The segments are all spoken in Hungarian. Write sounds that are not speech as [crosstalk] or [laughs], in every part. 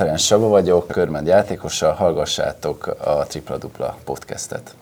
Ferenc Saba vagyok, Körmend játékosa, hallgassátok a Tripla Dupla podcastet.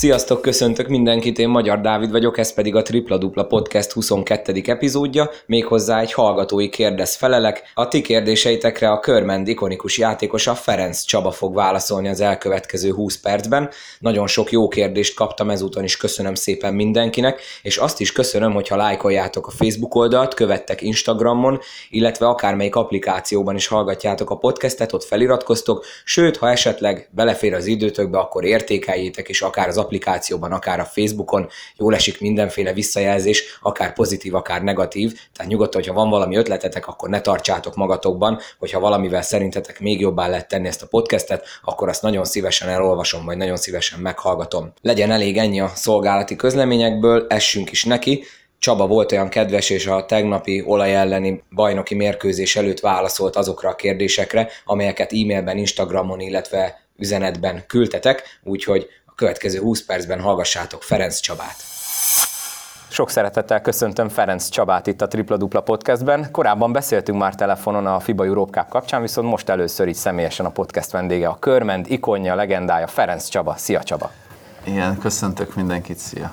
Sziasztok, köszöntök mindenkit, én Magyar Dávid vagyok, ez pedig a Tripla Dupla Podcast 22. epizódja, méghozzá egy hallgatói kérdez felelek. A ti kérdéseitekre a Körmend ikonikus játékosa Ferenc Csaba fog válaszolni az elkövetkező 20 percben. Nagyon sok jó kérdést kaptam ezúton is, köszönöm szépen mindenkinek, és azt is köszönöm, hogyha lájkoljátok a Facebook oldalt, követtek Instagramon, illetve akármelyik applikációban is hallgatjátok a podcastet, ott feliratkoztok, sőt, ha esetleg belefér az időtökbe, akkor értékeljétek is akár az applikációban, akár a Facebookon, jól esik mindenféle visszajelzés, akár pozitív, akár negatív, tehát nyugodtan, hogyha van valami ötletetek, akkor ne tartsátok magatokban, hogyha valamivel szerintetek még jobbá lehet tenni ezt a podcastet, akkor azt nagyon szívesen elolvasom, vagy nagyon szívesen meghallgatom. Legyen elég ennyi a szolgálati közleményekből, essünk is neki, Csaba volt olyan kedves, és a tegnapi olaj elleni bajnoki mérkőzés előtt válaszolt azokra a kérdésekre, amelyeket e-mailben, Instagramon, illetve üzenetben küldtetek, úgyhogy következő 20 percben hallgassátok Ferenc Csabát. Sok szeretettel köszöntöm Ferenc Csabát itt a Tripla Dupla Podcastben. Korábban beszéltünk már telefonon a FIBA Europe Cup kapcsán, viszont most először így személyesen a podcast vendége a Körmend, ikonja, legendája Ferenc Csaba. Szia Csaba! Igen, köszöntök mindenkit, szia!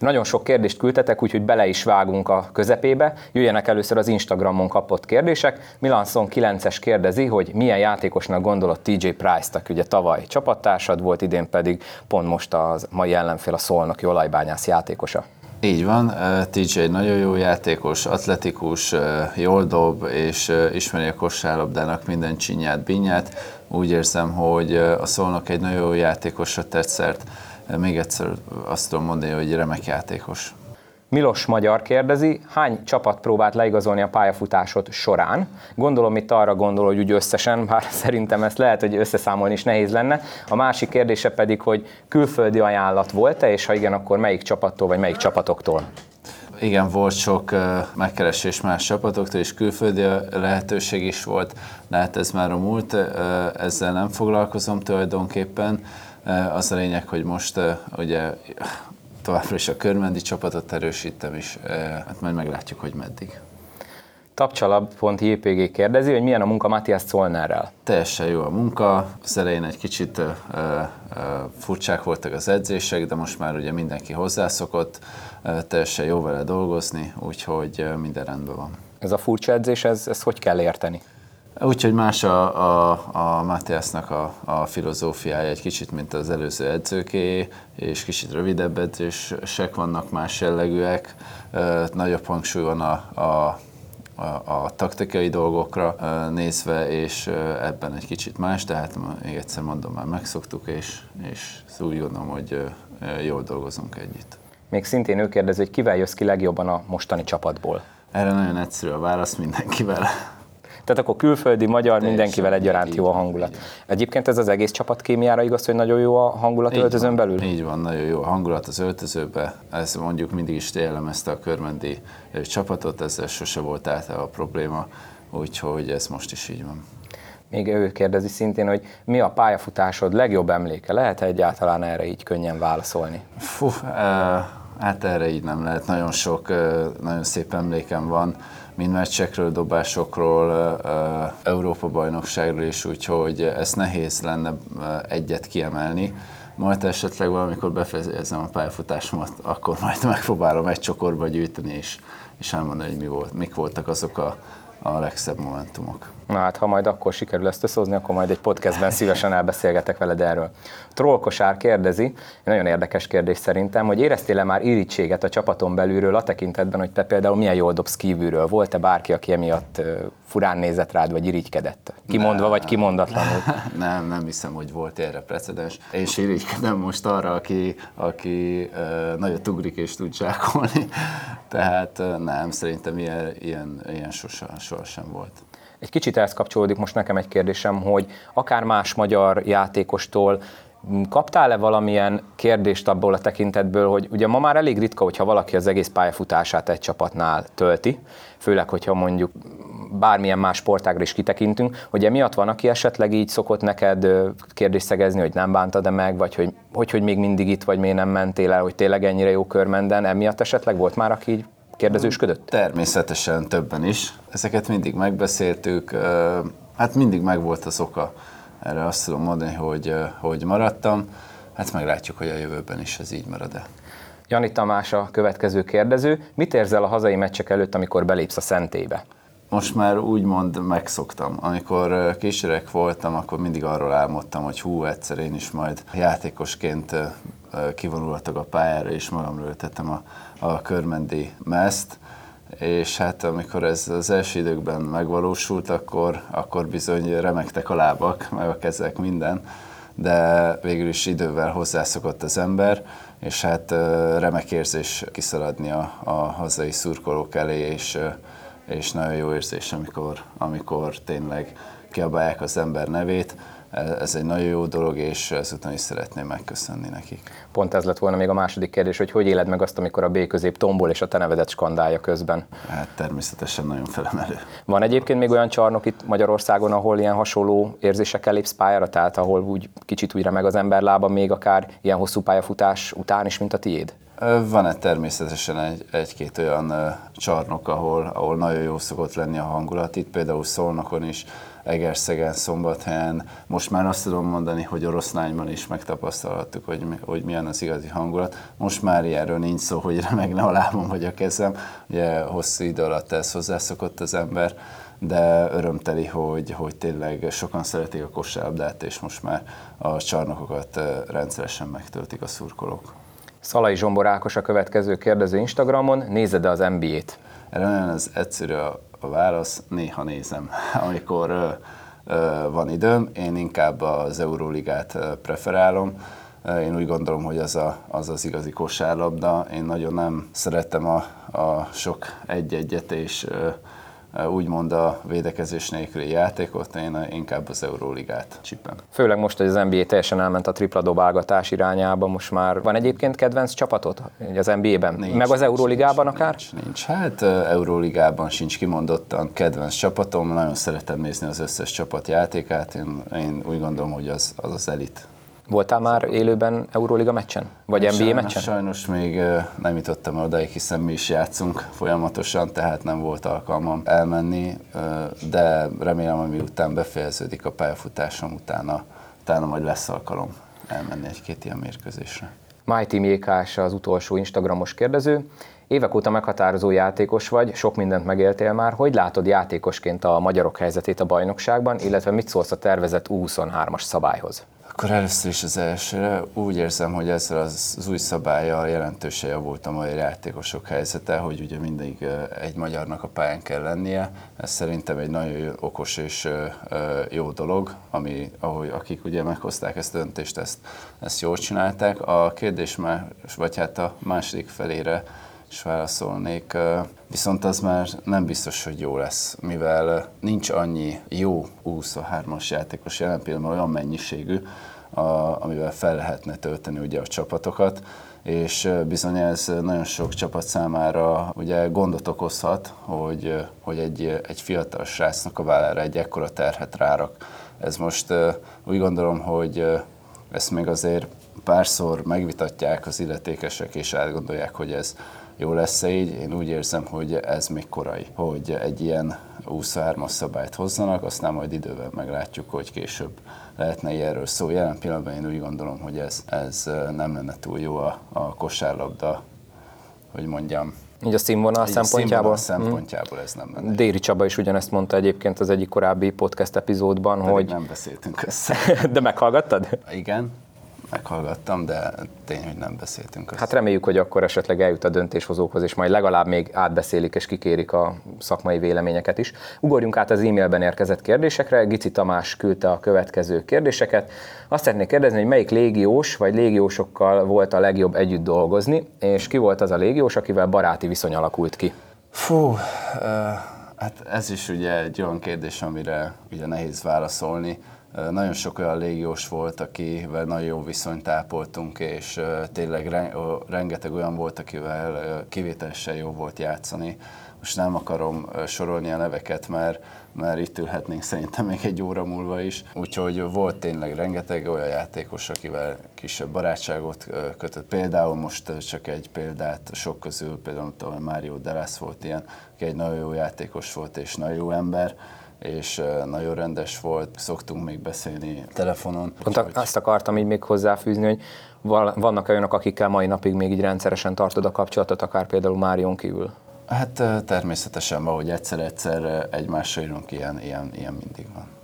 Nagyon sok kérdést küldtetek, úgyhogy bele is vágunk a közepébe. Jöjjenek először az Instagramon kapott kérdések. Milanson 9-es kérdezi, hogy milyen játékosnak gondolod TJ Price-t, aki ugye tavaly csapattársad volt, idén pedig pont most a mai ellenfél a Szolnoki olajbányász játékosa. Így van, TJ nagyon jó játékos, atletikus, jól dob, és ismeri a kosárlabdának minden csinyát, binyát. Úgy érzem, hogy a Szolnok egy nagyon jó játékosra tett szert még egyszer azt tudom mondani, hogy remek játékos. Milos Magyar kérdezi, hány csapat próbált leigazolni a pályafutásod során? Gondolom itt arra gondol, hogy úgy összesen, bár [laughs] szerintem ezt lehet, hogy összeszámolni is nehéz lenne. A másik kérdése pedig, hogy külföldi ajánlat volt-e, és ha igen, akkor melyik csapattól vagy melyik csapatoktól? Igen, volt sok megkeresés más csapatoktól, és külföldi lehetőség is volt, de hát ez már a múlt, ezzel nem foglalkozom tulajdonképpen. Az a lényeg, hogy most ugye továbbra is a körmendi csapatot erősítem, és hát majd meglátjuk, hogy meddig. Tapcsalab.jpg kérdezi, hogy milyen a munka Matthias Zollnerrel. Teljesen jó a munka. Az elején egy kicsit uh, uh, furcsák voltak az edzések, de most már ugye mindenki hozzászokott. Uh, teljesen jó vele dolgozni, úgyhogy minden rendben van. Ez a furcsa edzés, ez, ez hogy kell érteni? Úgyhogy más a, a, a Matthiasnak a, a filozófiája egy kicsit, mint az előző edzőké, és kicsit rövidebb edzések vannak, más jellegűek, nagyobb hangsúly van a, a a, a taktikai dolgokra nézve, és ebben egy kicsit más, de hát még egyszer mondom, már megszoktuk, és, és úgy gondolom, hogy jól dolgozunk együtt. Még szintén ő kérdezi, hogy kivel jössz ki legjobban a mostani csapatból? Erre nagyon egyszerű a válasz mindenkivel. Tehát akkor külföldi, magyar, Teljesen mindenkivel egyaránt jó a hangulat. Egyébként ez az egész csapat kémiára igaz, hogy nagyon jó a hangulat így öltözön van, belül? Így van, nagyon jó a hangulat az öltözőbe. Ez mondjuk mindig is jellemezte a körmendi csapatot, ezzel sose volt általában a probléma, úgyhogy ez most is így van. Még ő kérdezi szintén, hogy mi a pályafutásod legjobb emléke? Lehet -e egyáltalán erre így könnyen válaszolni? Fú, hát erre így nem lehet. Nagyon sok, nagyon szép emlékem van mind meccsekről, dobásokról, Európa-bajnokságról is, úgyhogy ezt nehéz lenne egyet kiemelni. Majd esetleg valamikor befejezem a pályafutásomat, akkor majd megpróbálom egy csokorba gyűjteni, és, és elmondani, hogy mi volt, mik voltak azok a, a legszebb momentumok. Na hát, ha majd akkor sikerül ezt összehozni, akkor majd egy podcastben szívesen elbeszélgetek veled erről. Trollkosár kérdezi, egy nagyon érdekes kérdés szerintem, hogy éreztél-e már irítséget a csapaton belülről a tekintetben, hogy te például milyen jól dobsz kívülről? Volt-e bárki, aki emiatt furán nézett rád, vagy irigykedett? Kimondva, nem, vagy kimondatlanul? [laughs] Nem, nem hiszem, hogy volt erre precedens. És irigykedem most arra, aki, aki nagyot ugrik és tud zsákolni. [laughs] Tehát nem, szerintem ilyen, ilyen, ilyen sosem, sosem volt. Egy kicsit ehhez kapcsolódik most nekem egy kérdésem, hogy akár más magyar játékostól Kaptál-e valamilyen kérdést abból a tekintetből, hogy ugye ma már elég ritka, hogyha valaki az egész pályafutását egy csapatnál tölti, főleg, hogyha mondjuk bármilyen más sportágra is kitekintünk, hogy emiatt van, aki esetleg így szokott neked kérdést szegezni, hogy nem bántad-e meg, vagy hogy, hogy, hogy még mindig itt vagy, miért nem mentél el, hogy tényleg ennyire jó körmenden, emiatt esetleg volt már, aki így kérdezősködött? Természetesen többen is. Ezeket mindig megbeszéltük, hát mindig megvolt az oka. Erre azt tudom mondani, hogy, hogy maradtam. Hát meglátjuk, hogy a jövőben is ez így marad-e. Jani Tamás a következő kérdező. Mit érzel a hazai meccsek előtt, amikor belépsz a szentébe? Most már úgymond megszoktam. Amikor kisgyerek voltam, akkor mindig arról álmodtam, hogy hú, egyszer én is majd játékosként kivonulhatok a pályára, és magamról ültettem a, a körmendi meszt és hát amikor ez az első időkben megvalósult, akkor, akkor bizony remektek a lábak, meg a kezek, minden, de végül is idővel hozzászokott az ember, és hát remek érzés kiszaladni a, a hazai szurkolók elé, és, és nagyon jó érzés, amikor, amikor tényleg kiabálják az ember nevét, ez egy nagyon jó dolog, és ezután is szeretném megköszönni nekik. Pont ez lett volna még a második kérdés, hogy hogy éled meg azt, amikor a B közép tombol és a te nevedet skandálja közben? Hát természetesen nagyon felemelő. Van egyébként még olyan csarnok itt Magyarországon, ahol ilyen hasonló érzésekkel lépsz pályára, tehát ahol úgy kicsit újra meg az ember lába még akár ilyen hosszú pályafutás után is, mint a tiéd? Van-e természetesen egy, egy-két olyan csarnok, ahol, ahol nagyon jó szokott lenni a hangulat, itt például Szolnokon is, Egerszegen, Szombathelyen. Most már azt tudom mondani, hogy Oroszlányban is megtapasztalhattuk, hogy, hogy milyen az igazi hangulat. Most már ilyenről nincs szó, hogy remegne a lábam vagy a kezem. Ugye hosszú idő alatt ez hozzászokott az ember, de örömteli, hogy, hogy tényleg sokan szeretik a kosárlabdát, és most már a csarnokokat rendszeresen megtöltik a szurkolók. Szalai Zsombor Ákos a következő kérdező Instagramon, nézed az NBA-t? Erre nagyon az egyszerű a, a válasz, néha nézem, [laughs] amikor van időm. Én inkább az Euróligát preferálom. Én úgy gondolom, hogy az a, az, az igazi kosárlabda. Én nagyon nem szeretem a, a sok egy-egyet és úgymond a védekezés nélküli játékot, én inkább az Euróligát csipem. Főleg most, hogy az NBA teljesen elment a tripla dobálgatás irányába, most már van egyébként kedvenc csapatot az NBA-ben? Nincs, Meg az Euróligában nincs, akár? Nincs, nincs. Hát Euróligában sincs kimondottan kedvenc csapatom, nagyon szeretem nézni az összes csapat játékát, én, én úgy gondolom, hogy az az, az elit Voltál már élőben Euróliga meccsen? Vagy NBA sajnos, meccsen? Sajnos még nem jutottam odaig, hiszen mi is játszunk folyamatosan, tehát nem volt alkalmam elmenni, de remélem, hogy miután befejeződik a pályafutásom, utána, utána majd lesz alkalom elmenni egy-két ilyen mérkőzésre. Mighty Mékás az utolsó Instagramos kérdező. Évek óta meghatározó játékos vagy, sok mindent megéltél már. Hogy látod játékosként a magyarok helyzetét a bajnokságban, illetve mit szólsz a tervezett U23-as szabályhoz? Akkor először is az elsőre úgy érzem, hogy ezzel az, az új szabályjal jelentősen javult a mai játékosok helyzete, hogy ugye mindig egy magyarnak a pályán kell lennie. Ez szerintem egy nagyon okos és jó dolog, ami, ahogy akik ugye meghozták ezt a döntést, ezt, ezt jól csinálták. A kérdés már, vagy hát a második felére is válaszolnék. Viszont az már nem biztos, hogy jó lesz, mivel nincs annyi jó 23-as játékos jelen pillanatban olyan mennyiségű, a, amivel fel lehetne tölteni ugye a csapatokat, és bizony ez nagyon sok csapat számára ugye gondot okozhat, hogy, hogy egy, egy fiatal srácnak a vállára egy ekkora terhet rárak. Ez most úgy gondolom, hogy ezt még azért párszor megvitatják az illetékesek, és átgondolják, hogy ez jó lesz-e így. Én úgy érzem, hogy ez még korai, hogy egy ilyen 23-as szabályt hozzanak, aztán majd idővel meglátjuk, hogy később lehetne ilyenről szó. Jelen pillanatban én úgy gondolom, hogy ez, ez nem lenne túl jó a, a kosárlabda, hogy mondjam, így a színvonal Így szempontjából? A színvonal szempontjából ez nem lenne. Déri Csaba is ugyanezt mondta egyébként az egyik korábbi podcast epizódban, Pedig hogy... nem beszéltünk össze. [laughs] De meghallgattad? Igen, meghallgattam, de tény, hogy nem beszéltünk össze. Hát reméljük, hogy akkor esetleg eljut a döntéshozókhoz, és majd legalább még átbeszélik és kikérik a szakmai véleményeket is. Ugorjunk át az e-mailben érkezett kérdésekre. Gici Tamás küldte a következő kérdéseket. Azt szeretnék kérdezni, hogy melyik légiós vagy légiósokkal volt a legjobb együtt dolgozni, és ki volt az a légiós, akivel baráti viszony alakult ki? Fú, uh, hát ez is ugye egy olyan kérdés, amire ugye nehéz válaszolni nagyon sok olyan légiós volt, akivel nagyon jó viszonyt ápoltunk, és tényleg rengeteg olyan volt, akivel kivételesen jó volt játszani. most nem akarom sorolni a neveket, mert, mert itt ülhetnénk szerintem még egy óra múlva is. Úgyhogy volt tényleg rengeteg olyan játékos, akivel kisebb barátságot kötött. Például most csak egy példát sok közül, például Mário Delász volt ilyen, aki egy nagyon jó játékos volt és nagyon jó ember, és nagyon rendes volt, szoktunk még beszélni telefonon. Pont úgy, azt akartam így még hozzáfűzni, hogy vannak olyanok, akikkel mai napig még így rendszeresen tartod a kapcsolatot, akár például Márion kívül? Hát természetesen, ahogy egyszer-egyszer egymásra írunk, ilyen, ilyen, ilyen mindig van.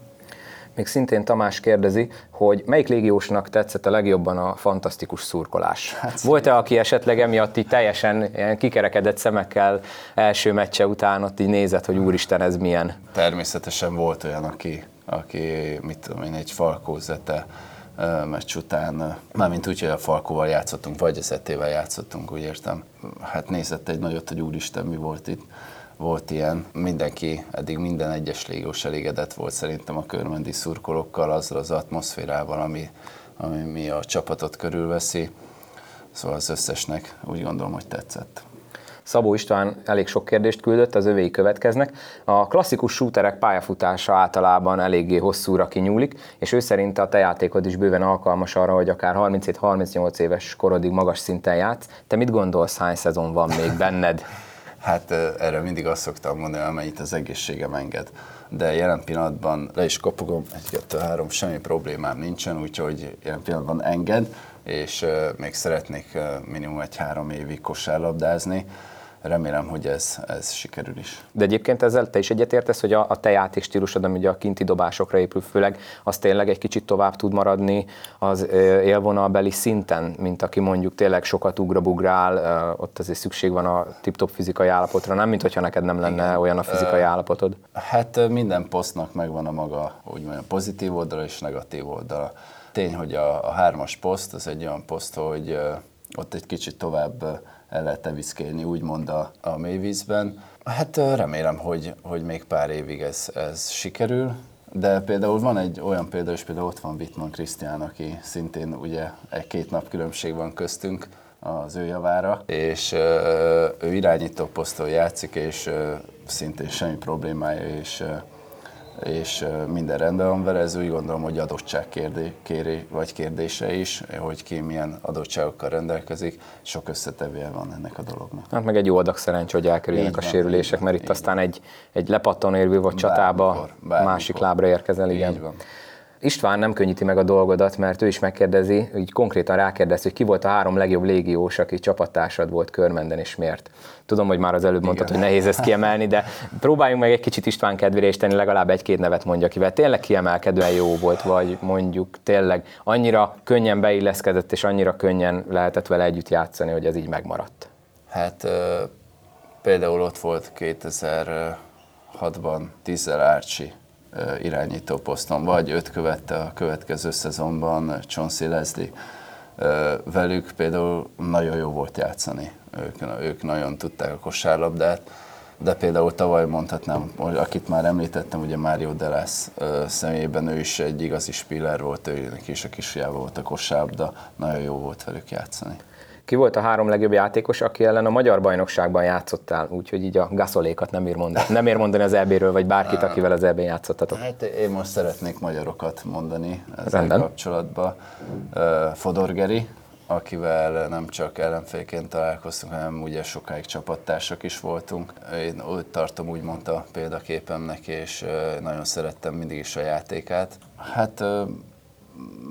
Még szintén Tamás kérdezi, hogy melyik légiósnak tetszett a legjobban a fantasztikus szurkolás? Hát Volt-e, aki esetleg emiatt így teljesen kikerekedett szemekkel első meccse után ott így nézett, hogy úristen, ez milyen? Természetesen volt olyan, aki, aki mit tudom én, egy falkózete meccs után, mármint úgy, hogy a Falkóval játszottunk, vagy az etével játszottunk, úgy értem. Hát nézett egy nagyot, hogy úristen, mi volt itt. Volt ilyen, mindenki, eddig minden egyes légós elégedett volt szerintem a körmendi szurkolókkal, azzal az atmoszférával, ami, ami mi a csapatot körülveszi. Szóval az összesnek úgy gondolom, hogy tetszett. Szabó István elég sok kérdést küldött, az övéi következnek. A klasszikus shooterek pályafutása általában eléggé hosszúra kinyúlik, és ő szerint a te játékod is bőven alkalmas arra, hogy akár 37-38 éves korodig magas szinten játsz. Te mit gondolsz, hány szezon van még benned? Hát erre mindig azt szoktam mondani, amennyit az egészségem enged. De jelen pillanatban le is kopogom, egy, kettő, három, semmi problémám nincsen, úgyhogy jelen pillanatban enged, és még szeretnék minimum egy három évig kosárlabdázni remélem, hogy ez, ez sikerül is. De egyébként ezzel te is egyetértesz, hogy a, a te játékstílusod, ami ugye a kinti dobásokra épül főleg, az tényleg egy kicsit tovább tud maradni az élvonalbeli szinten, mint aki mondjuk tényleg sokat ugrabugrál, ott azért szükség van a tip-top fizikai állapotra, nem mint hogyha neked nem lenne Igen. olyan a fizikai állapotod? Hát minden posztnak megvan a maga, úgy mondjam, pozitív oldala és negatív oldala. Tény, hogy a, a hármas poszt az egy olyan poszt, hogy ott egy kicsit tovább el lehet teviszkélni, úgymond a, a mélyvízben. Hát remélem, hogy, hogy még pár évig ez, ez sikerül, de például van egy olyan példa, és például ott van Wittmann Krisztián, aki szintén ugye egy két nap különbség van köztünk az ő javára, és ő irányító poszton játszik, és szintén semmi problémája, és és minden rendben van vele, ez úgy gondolom, hogy adottság kérdé, kéré, vagy kérdése is, hogy ki milyen adottságokkal rendelkezik, sok összetevője van ennek a dolognak. Hát meg egy jó adag szerencs, hogy elkerüljenek a sérülések, mert itt aztán egy, egy lepattanó vagy csatába bármikor. másik lábra érkezel, igen. Így van. István nem könnyíti meg a dolgodat, mert ő is megkérdezi, így konkrétan rákérdez, hogy ki volt a három legjobb légiós, aki csapattársad volt körmenden, és miért. Tudom, hogy már az előbb mondtad, Igen. hogy nehéz ezt kiemelni, de próbáljunk meg egy kicsit István kedvére és tenni legalább egy-két nevet mondja, akivel tényleg kiemelkedően jó volt, vagy mondjuk tényleg annyira könnyen beilleszkedett, és annyira könnyen lehetett vele együtt játszani, hogy ez így megmaradt. Hát például ott volt 2006-ban Tizel Árcsi, irányító poszton, vagy őt követte a következő szezonban Chauncey Leslie. Velük például nagyon jó volt játszani, ők, ők nagyon tudták a kosárlabdát, de például tavaly mondhatnám, akit már említettem, ugye Mário Delász személyében ő is egy igazi spiller volt, őnek is a kisfiával volt a kosárlabda, nagyon jó volt velük játszani. Ki volt a három legjobb játékos, aki ellen a magyar bajnokságban játszottál, úgyhogy így a gaszolékat nem ér mondani, nem ér mondani az EB-ről, vagy bárkit, akivel az EB-n játszottatok? Hát én most szeretnék magyarokat mondani ezzel Rendben. kapcsolatban. Fodor Geri, akivel nem csak ellenfélként találkoztunk, hanem ugye sokáig csapattársak is voltunk. Én úgy tartom úgymond a példaképemnek, és nagyon szerettem mindig is a játékát. Hát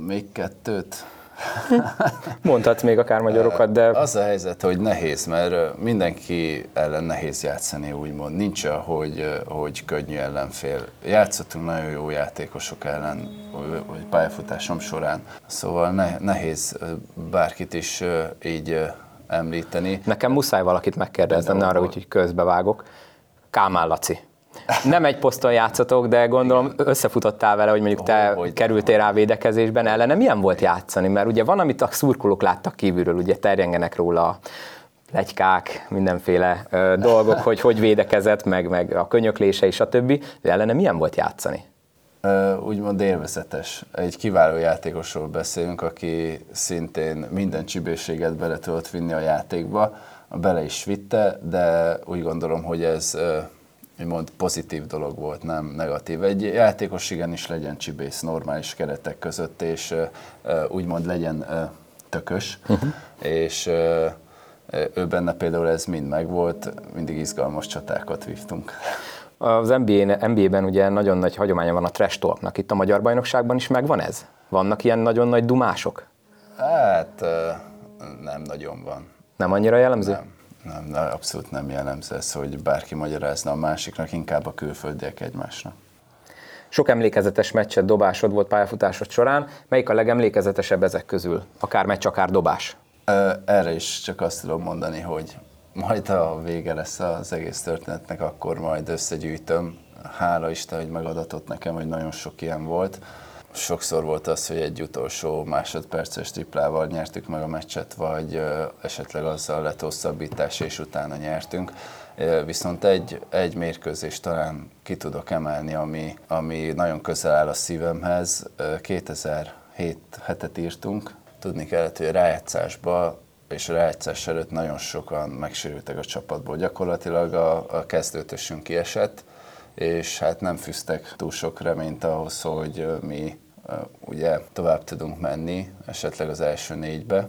még kettőt, [laughs] Mondhatsz még akár magyarokat, de... Az a helyzet, hogy nehéz, mert mindenki ellen nehéz játszani, úgymond. Nincs hogy, hogy könnyű ellenfél. Játszottunk nagyon jó játékosok ellen, vagy pályafutásom során. Szóval nehéz bárkit is így említeni. Nekem muszáj valakit megkérdeznem, ne arra úgy, hogy közbevágok. Kálmán Laci nem egy poszton játszatok, de gondolom összefutottál vele, hogy mondjuk te oh, kerültél rá védekezésben ellene. Milyen volt játszani? Mert ugye van, amit a szurkolók láttak kívülről, ugye terjengenek róla legykák, mindenféle ö, dolgok, hogy hogy védekezett, meg, meg a könyöklése és a többi, de ellene milyen volt játszani? úgymond élvezetes. Egy kiváló játékosról beszélünk, aki szintén minden csibészséget bele tudott vinni a játékba, bele is vitte, de úgy gondolom, hogy ez úgymond pozitív dolog volt, nem negatív. Egy játékos igenis legyen csibész normális keretek között, és úgymond legyen tökös, uh-huh. és ő benne például ez mind megvolt, mindig izgalmas csatákat vívtunk. Az NBA, NBA-ben ugye nagyon nagy hagyománya van a trash talknak. Itt a magyar bajnokságban is megvan ez? Vannak ilyen nagyon nagy dumások? Hát nem nagyon van. Nem annyira jellemző? Nem. Nem, abszolút nem jellemző ez, hogy bárki magyarázna a másiknak, inkább a külföldiek egymásnak. Sok emlékezetes meccset, dobásod volt pályafutásod során. Melyik a legemlékezetesebb ezek közül? Akár meccs, akár dobás? Erre is csak azt tudom mondani, hogy majd a vége lesz az egész történetnek, akkor majd összegyűjtöm. Hála Isten, hogy megadatott nekem, hogy nagyon sok ilyen volt. Sokszor volt az, hogy egy utolsó másodperces triplával nyertük meg a meccset, vagy esetleg azzal lett hosszabbítás, és utána nyertünk. Viszont egy, egy mérkőzés talán ki tudok emelni, ami, ami nagyon közel áll a szívemhez. 2007 hetet írtunk, tudni kellett, hogy a rájátszásba és a rájátszás előtt nagyon sokan megsérültek a csapatból. Gyakorlatilag a, a kezdőtösünk kiesett, és hát nem fűztek túl sok reményt ahhoz, hogy mi ugye tovább tudunk menni, esetleg az első négybe.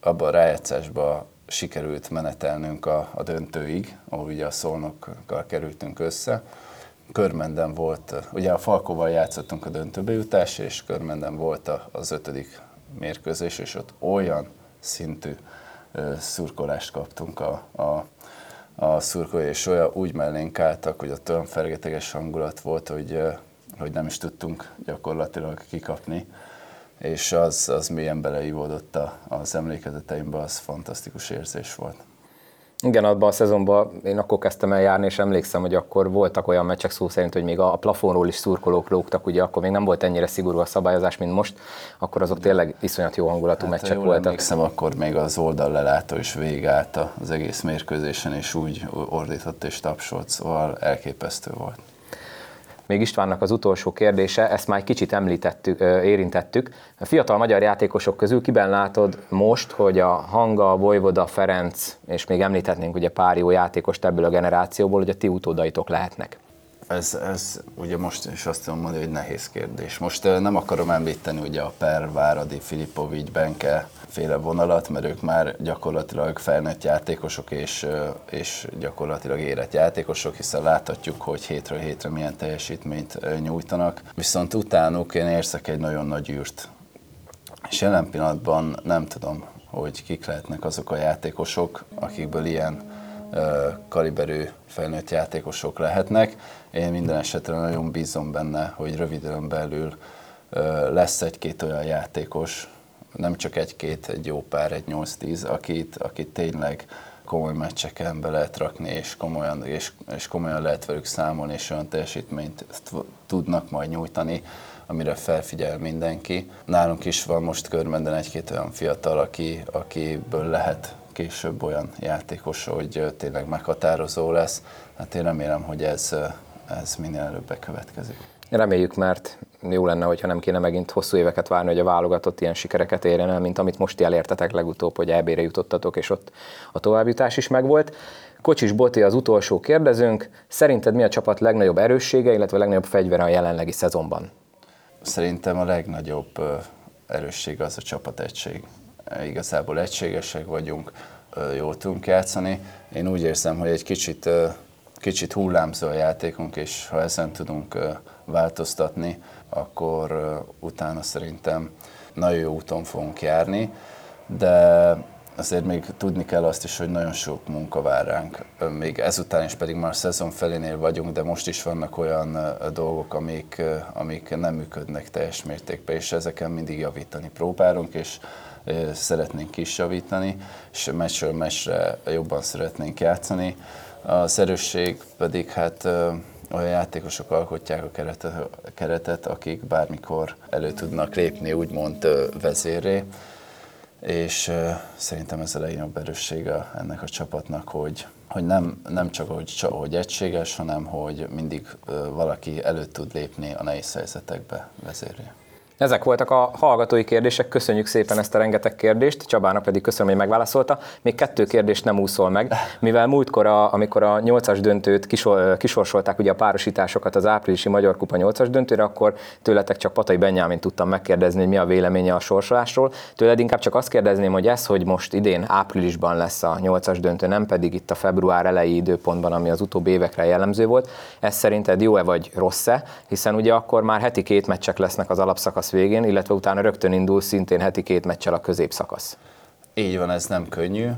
Abban a rájátszásban sikerült menetelnünk a, a döntőig, ahol ugye a szolnokkal kerültünk össze. Körmenden volt, ugye a Falkóval játszottunk a döntőbe jutás, és Körmenden volt az ötödik mérkőzés, és ott olyan szintű szurkolást kaptunk a, a, a szurkolói, és olyan úgy mellénk álltak, hogy ott olyan fergeteges hangulat volt, hogy, hogy nem is tudtunk gyakorlatilag kikapni, és az, az mélyen beleívódott az emlékezeteimbe, az fantasztikus érzés volt. Igen, abban a szezonban én akkor kezdtem el járni, és emlékszem, hogy akkor voltak olyan meccsek szó szerint, hogy még a plafonról is szurkolók lógtak, ugye akkor még nem volt ennyire szigorú a szabályozás, mint most, akkor azok tényleg iszonyat jó hangulatú hát, meccsek voltak. emlékszem, akkor még az oldallelátó is végállt az egész mérkőzésen, és úgy ordított és tapsolt, szóval elképesztő volt. Még Istvánnak az utolsó kérdése, ezt már egy kicsit említettük, érintettük. A fiatal magyar játékosok közül kiben látod most, hogy a Hanga, Vojvoda, Ferenc, és még említhetnénk ugye pár jó játékost ebből a generációból, hogy a ti utódaitok lehetnek? Ez, ez ugye most is azt tudom mondani, hogy nehéz kérdés. Most nem akarom említeni ugye a Per, Váradi, Filipovics, Benke féle vonalat, mert ők már gyakorlatilag felnőtt játékosok és, és gyakorlatilag érett játékosok, hiszen láthatjuk, hogy hétről hétre milyen teljesítményt nyújtanak. Viszont utánuk én érzek egy nagyon nagy űrt. És jelen pillanatban nem tudom, hogy kik lehetnek azok a játékosok, akikből ilyen kaliberű felnőtt játékosok lehetnek. Én minden esetre nagyon bízom benne, hogy röviden belül lesz egy-két olyan játékos, nem csak egy-két, egy jó pár, egy 8-10, akit, akit tényleg komoly meccseken be lehet rakni, és komolyan, és, és komolyan lehet velük számolni, és olyan teljesítményt tudnak majd nyújtani, amire felfigyel mindenki. Nálunk is van most körmenden egy-két olyan fiatal, aki, akiből lehet később olyan játékos, hogy tényleg meghatározó lesz. Hát én remélem, hogy ez, ez minél előbb bekövetkezik. Reméljük, mert jó lenne, hogyha nem kéne megint hosszú éveket várni, hogy a válogatott ilyen sikereket érjen el, mint amit most elértetek legutóbb, hogy EB-re jutottatok, és ott a továbbjutás is megvolt. Kocsis Boti az utolsó kérdezőnk. Szerinted mi a csapat legnagyobb erőssége, illetve legnagyobb fegyvere a jelenlegi szezonban? Szerintem a legnagyobb erősség az a csapategység igazából egységesek vagyunk, jól tudunk játszani. Én úgy érzem, hogy egy kicsit, kicsit hullámzó a játékunk, és ha ezen tudunk változtatni, akkor utána szerintem nagyon jó úton fogunk járni, de azért még tudni kell azt is, hogy nagyon sok munka vár ránk. Még ezután is pedig már szezon felénél vagyunk, de most is vannak olyan dolgok, amik, amik nem működnek teljes mértékben, és ezeken mindig javítani próbálunk, és szeretnénk is javítani, és meccsről meccsre jobban szeretnénk játszani. A szerősség pedig hát olyan játékosok alkotják a keretet, keretet, akik bármikor elő tudnak lépni, úgymond vezéré. És szerintem ez a legnagyobb erőssége ennek a csapatnak, hogy, hogy nem, nem csak hogy, hogy egységes, hanem hogy mindig valaki elő tud lépni a nehéz helyzetekbe vezéré. Ezek voltak a hallgatói kérdések, köszönjük szépen ezt a rengeteg kérdést, Csabának pedig köszönöm, hogy megválaszolta. Még kettő kérdést nem úszol meg, mivel múltkor, a, amikor a nyolcas döntőt kisor, kisorsolták ugye a párosításokat az áprilisi Magyar Kupa nyolcas döntőre, akkor tőletek csak Patai Benyámin tudtam megkérdezni, hogy mi a véleménye a sorsolásról. Tőled inkább csak azt kérdezném, hogy ez, hogy most idén áprilisban lesz a nyolcas döntő, nem pedig itt a február elejé időpontban, ami az utóbbi évekre jellemző volt, ez szerinted jó-e vagy rossz-e, hiszen ugye akkor már heti két meccsek lesznek az alapszakasz szakasz végén, illetve utána rögtön indul szintén heti két meccsel a középszakasz. Így van, ez nem könnyű.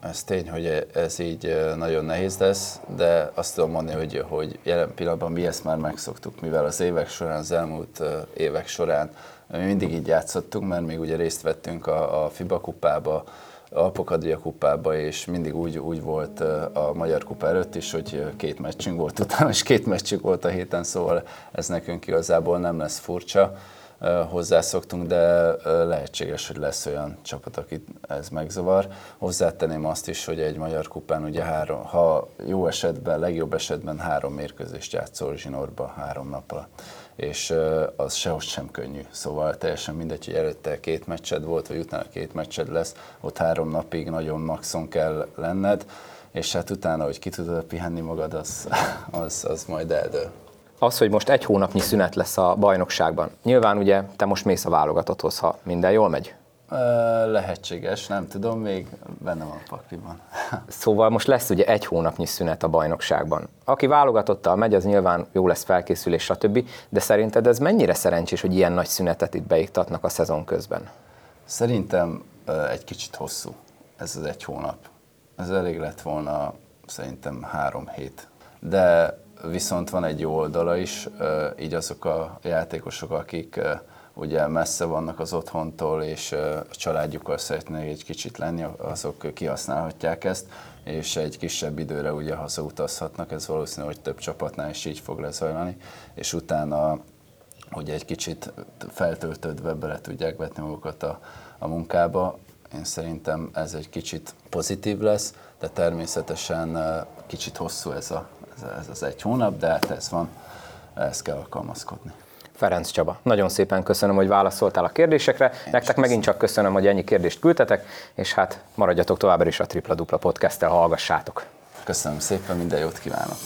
Ez tény, hogy ez így nagyon nehéz lesz, de azt tudom mondani, hogy, hogy jelen pillanatban mi ezt már megszoktuk, mivel az évek során, az elmúlt évek során mi mindig így játszottunk, mert még ugye részt vettünk a, a FIBA kupába, Alpokadria kupába, és mindig úgy, úgy volt a Magyar Kupa előtt is, hogy két meccsünk volt utána, és két meccsünk volt a héten, szóval ez nekünk igazából nem lesz furcsa hozzászoktunk, de lehetséges, hogy lesz olyan csapat, akit ez megzavar. Hozzátenném azt is, hogy egy magyar kupán ugye három, ha jó esetben, legjobb esetben három mérkőzést játszol zsinórba három napra és az sehogy sem könnyű. Szóval teljesen mindegy, hogy előtte két meccsed volt, vagy utána két meccsed lesz, ott három napig nagyon maxon kell lenned, és hát utána, hogy ki tudod pihenni magad, az, [laughs] az, az majd eldől az, hogy most egy hónapnyi szünet lesz a bajnokságban. Nyilván ugye te most mész a válogatotthoz, ha minden jól megy. Lehetséges, nem tudom, még benne van a pakliban. [laughs] szóval most lesz ugye egy hónapnyi szünet a bajnokságban. Aki válogatottal megy, az nyilván jó lesz felkészülés, stb. De szerinted ez mennyire szerencsés, hogy ilyen nagy szünetet itt beiktatnak a szezon közben? Szerintem egy kicsit hosszú ez az egy hónap. Ez elég lett volna szerintem három hét. De viszont van egy jó oldala is, így azok a játékosok, akik ugye messze vannak az otthontól, és a családjukkal szeretnék egy kicsit lenni, azok kihasználhatják ezt, és egy kisebb időre ugye hazautazhatnak, ez valószínű, hogy több csapatnál is így fog lezajlani, és utána ugye egy kicsit feltöltődve bele tudják vetni magukat a, a munkába. Én szerintem ez egy kicsit pozitív lesz, de természetesen kicsit hosszú ez a, ez az egy hónap, de hát ez van, ezt kell alkalmazkodni. Ferenc Csaba, nagyon szépen köszönöm, hogy válaszoltál a kérdésekre. Én Nektek megint köszönöm. csak köszönöm, hogy ennyi kérdést küldtetek, és hát maradjatok továbbra is a Tripla Dupla podcast hallgassátok. Köszönöm szépen, minden jót kívánok!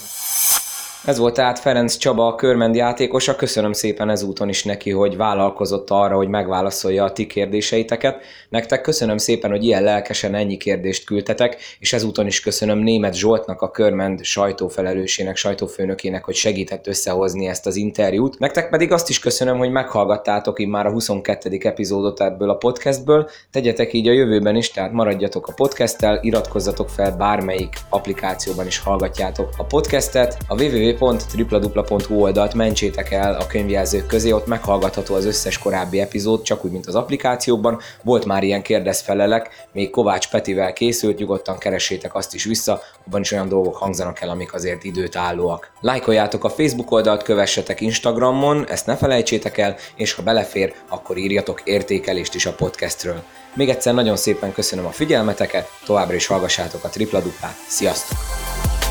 Ez volt tehát Ferenc Csaba, a körmendi játékosa. Köszönöm szépen ezúton is neki, hogy vállalkozott arra, hogy megválaszolja a ti kérdéseiteket. Nektek köszönöm szépen, hogy ilyen lelkesen ennyi kérdést küldtetek, és ezúton is köszönöm Német Zsoltnak, a körmend sajtófelelősének, sajtófőnökének, hogy segített összehozni ezt az interjút. Nektek pedig azt is köszönöm, hogy meghallgattátok így már a 22. epizódot ebből a podcastből. Tegyetek így a jövőben is, tehát maradjatok a podcasttel, iratkozzatok fel bármelyik applikációban is hallgatjátok a podcastet. A www www.tripladupla.hu oldalt mentsétek el a könyvjelzők közé, ott meghallgatható az összes korábbi epizód, csak úgy, mint az applikációban. Volt már ilyen kérdezfelelek, még Kovács Petivel készült, nyugodtan keressétek azt is vissza, abban is olyan dolgok hangzanak el, amik azért időt állóak. Lájkoljátok a Facebook oldalt, kövessetek Instagramon, ezt ne felejtsétek el, és ha belefér, akkor írjatok értékelést is a podcastről. Még egyszer nagyon szépen köszönöm a figyelmeteket, továbbra is hallgassátok a tripla. Sziasztok!